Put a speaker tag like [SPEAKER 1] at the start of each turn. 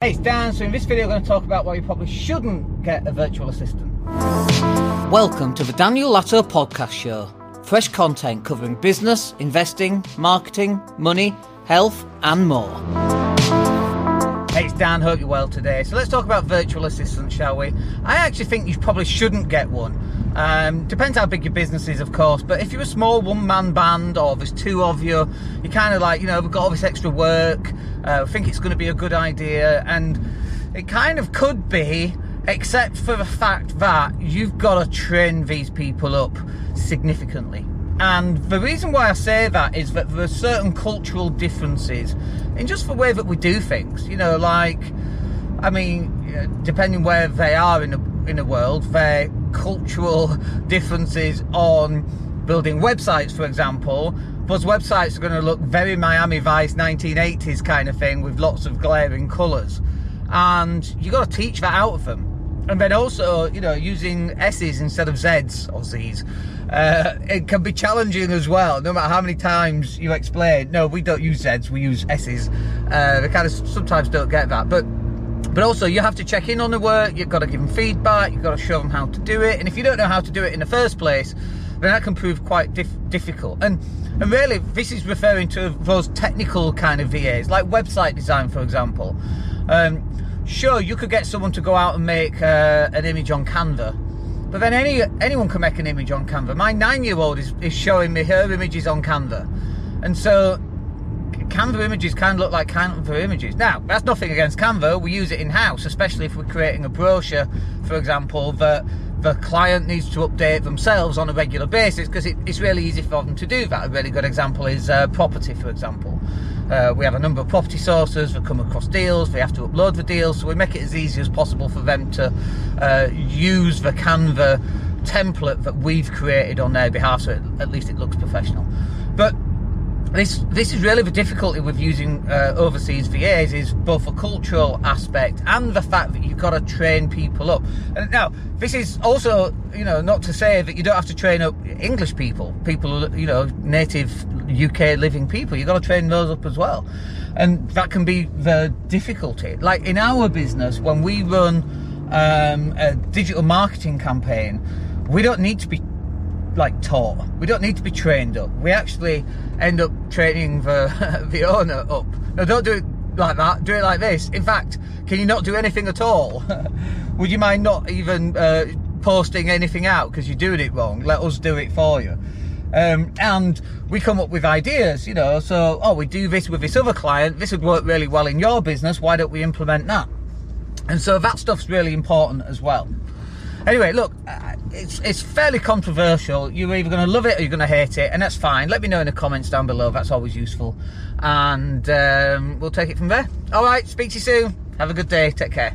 [SPEAKER 1] Hey, it's Dan. So in this video, I'm going to talk about why you probably shouldn't get a virtual assistant. Welcome to the Daniel Latto Podcast Show. Fresh content covering business, investing, marketing, money, health, and more. Hey, it's Dan. Hope you're well today. So let's talk about virtual assistants, shall we? I actually think you probably shouldn't get one. Um, depends how big your business is, of course. But if you're a small one-man band, or there's two of you, you're kind of like, you know, we've got all this extra work. Uh, I think it's going to be a good idea, and it kind of could be, except for the fact that you've got to train these people up significantly. And the reason why I say that is that there are certain cultural differences in just the way that we do things. You know, like, I mean, depending where they are in the in the world, their cultural differences on building websites, for example. Those websites are going to look very Miami Vice 1980s kind of thing with lots of glaring colours. And you've got to teach that out of them. And then also, you know, using S's instead of Z's or Z's, uh, it can be challenging as well. No matter how many times you explain, no, we don't use Z's, we use S's. Uh, they kind of sometimes don't get that. But but also, you have to check in on the work, you've got to give them feedback, you've got to show them how to do it. And if you don't know how to do it in the first place, then that can prove quite dif- difficult. And and really, this is referring to those technical kind of VAs, like website design, for example. Um, sure, you could get someone to go out and make uh, an image on Canva, but then any anyone can make an image on Canva. My nine-year-old is, is showing me her images on Canva, and so Canva images can look like Canva images. Now, that's nothing against Canva. We use it in house, especially if we're creating a brochure, for example, that the client needs to update themselves on a regular basis because it, it's really easy for them to do that. A really good example is uh, property, for example. Uh, we have a number of property sources that come across deals, they have to upload the deals, so we make it as easy as possible for them to uh, use the Canva template that we've created on their behalf so it, at least it looks professional. But this this is really the difficulty with using uh, overseas VAs is both a cultural aspect and the fact that got to train people up. And now this is also you know not to say that you don't have to train up English people, people you know native UK living people. You've got to train those up as well, and that can be the difficulty. Like in our business, when we run um, a digital marketing campaign, we don't need to be like taught. We don't need to be trained up. We actually end up training the the owner up. Now, don't do it like that. Do it like this. In fact, can you not do anything at all? Would you mind not even uh, posting anything out because you're doing it wrong? Let us do it for you. Um, and we come up with ideas, you know. So, oh, we do this with this other client. This would work really well in your business. Why don't we implement that? And so that stuff's really important as well. Anyway, look, it's it's fairly controversial. You're either going to love it or you're going to hate it, and that's fine. Let me know in the comments down below. That's always useful, and um, we'll take it from there. All right, speak to you soon. Have a good day. Take care.